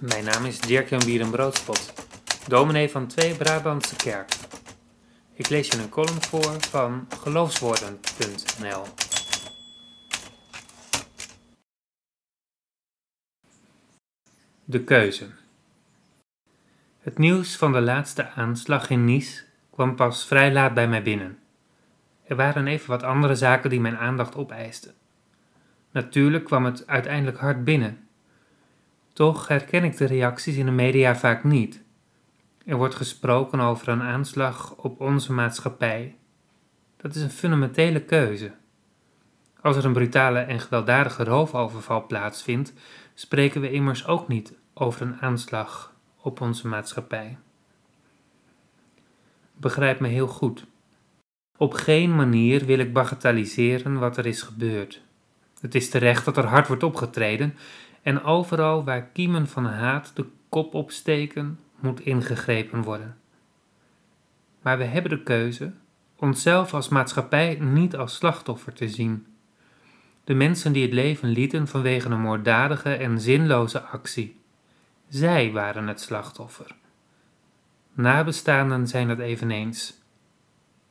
Mijn naam is Dirk-Jan Bierenbroodspot, dominee van Twee Brabantse Kerk. Ik lees je een column voor van geloofswoorden.nl. De keuze. Het nieuws van de laatste aanslag in Nice kwam pas vrij laat bij mij binnen. Er waren even wat andere zaken die mijn aandacht opeisten. Natuurlijk kwam het uiteindelijk hard binnen toch herken ik de reacties in de media vaak niet. Er wordt gesproken over een aanslag op onze maatschappij. Dat is een fundamentele keuze. Als er een brutale en gewelddadige roofoverval plaatsvindt, spreken we immers ook niet over een aanslag op onze maatschappij. Begrijp me heel goed. Op geen manier wil ik bagatelliseren wat er is gebeurd. Het is terecht dat er hard wordt opgetreden en overal waar kiemen van haat de kop opsteken, moet ingegrepen worden. Maar we hebben de keuze onszelf als maatschappij niet als slachtoffer te zien. De mensen die het leven lieten vanwege een moorddadige en zinloze actie. Zij waren het slachtoffer. Nabestaanden zijn dat eveneens.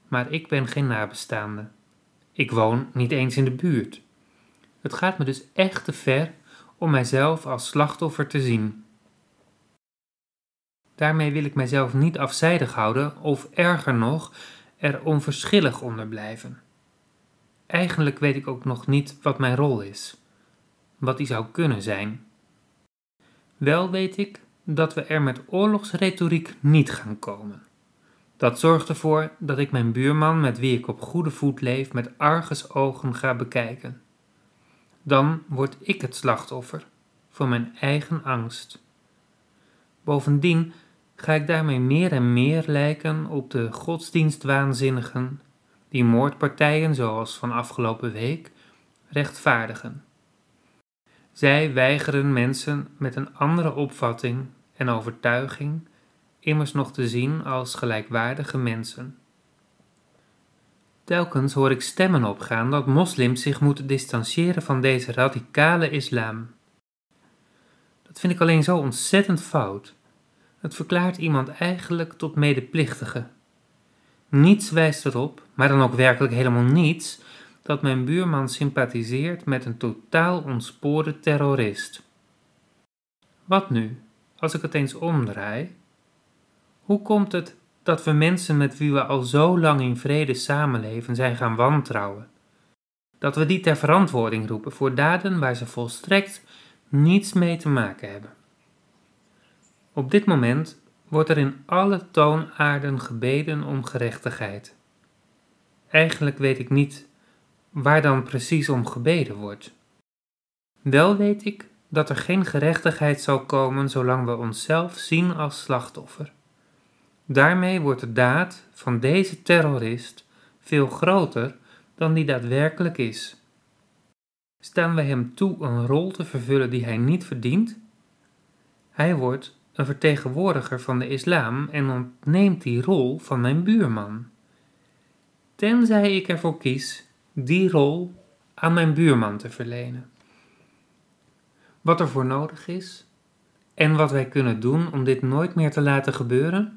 Maar ik ben geen nabestaande. Ik woon niet eens in de buurt. Het gaat me dus echt te ver om mijzelf als slachtoffer te zien. Daarmee wil ik mijzelf niet afzijdig houden of erger nog, er onverschillig onder blijven. Eigenlijk weet ik ook nog niet wat mijn rol is, wat die zou kunnen zijn. Wel weet ik dat we er met oorlogsretoriek niet gaan komen. Dat zorgt ervoor dat ik mijn buurman met wie ik op goede voet leef met argusogen ga bekijken dan word ik het slachtoffer van mijn eigen angst. Bovendien ga ik daarmee meer en meer lijken op de godsdienstwaanzinnigen die moordpartijen zoals van afgelopen week rechtvaardigen. Zij weigeren mensen met een andere opvatting en overtuiging immers nog te zien als gelijkwaardige mensen. Telkens hoor ik stemmen opgaan dat moslims zich moeten distancieren van deze radicale islam. Dat vind ik alleen zo ontzettend fout. Het verklaart iemand eigenlijk tot medeplichtige. Niets wijst erop, maar dan ook werkelijk helemaal niets, dat mijn buurman sympathiseert met een totaal ontspoorde terrorist. Wat nu, als ik het eens omdraai? Hoe komt het dat we mensen met wie we al zo lang in vrede samenleven zijn gaan wantrouwen. Dat we die ter verantwoording roepen voor daden waar ze volstrekt niets mee te maken hebben. Op dit moment wordt er in alle toonaarden gebeden om gerechtigheid. Eigenlijk weet ik niet waar dan precies om gebeden wordt. Wel weet ik dat er geen gerechtigheid zal komen zolang we onszelf zien als slachtoffer. Daarmee wordt de daad van deze terrorist veel groter dan die daadwerkelijk is. Staan we hem toe een rol te vervullen die hij niet verdient? Hij wordt een vertegenwoordiger van de islam en ontneemt die rol van mijn buurman. Tenzij ik ervoor kies die rol aan mijn buurman te verlenen. Wat er voor nodig is en wat wij kunnen doen om dit nooit meer te laten gebeuren?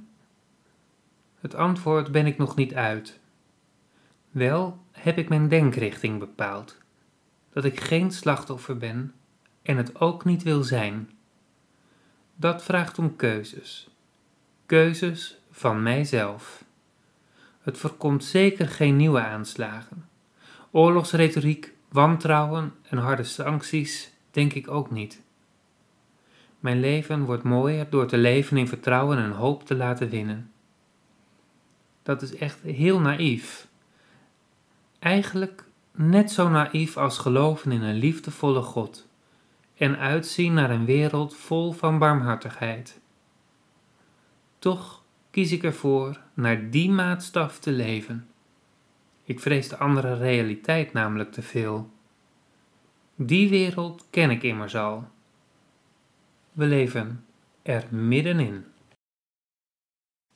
Het antwoord ben ik nog niet uit. Wel heb ik mijn denkrichting bepaald: dat ik geen slachtoffer ben en het ook niet wil zijn. Dat vraagt om keuzes. Keuzes van mijzelf. Het voorkomt zeker geen nieuwe aanslagen. Oorlogsretoriek, wantrouwen en harde sancties denk ik ook niet. Mijn leven wordt mooier door te leven in vertrouwen en hoop te laten winnen dat is echt heel naïef. Eigenlijk net zo naïef als geloven in een liefdevolle God en uitzien naar een wereld vol van barmhartigheid. Toch kies ik ervoor naar die maatstaf te leven. Ik vrees de andere realiteit namelijk te veel. Die wereld ken ik immers al. We leven er middenin.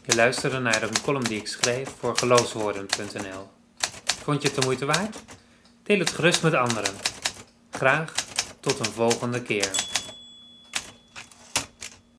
Je luisterde naar een column die ik schreef voor geloofswoorden.nl. Vond je het de moeite waard? Deel het gerust met anderen. Graag tot een volgende keer.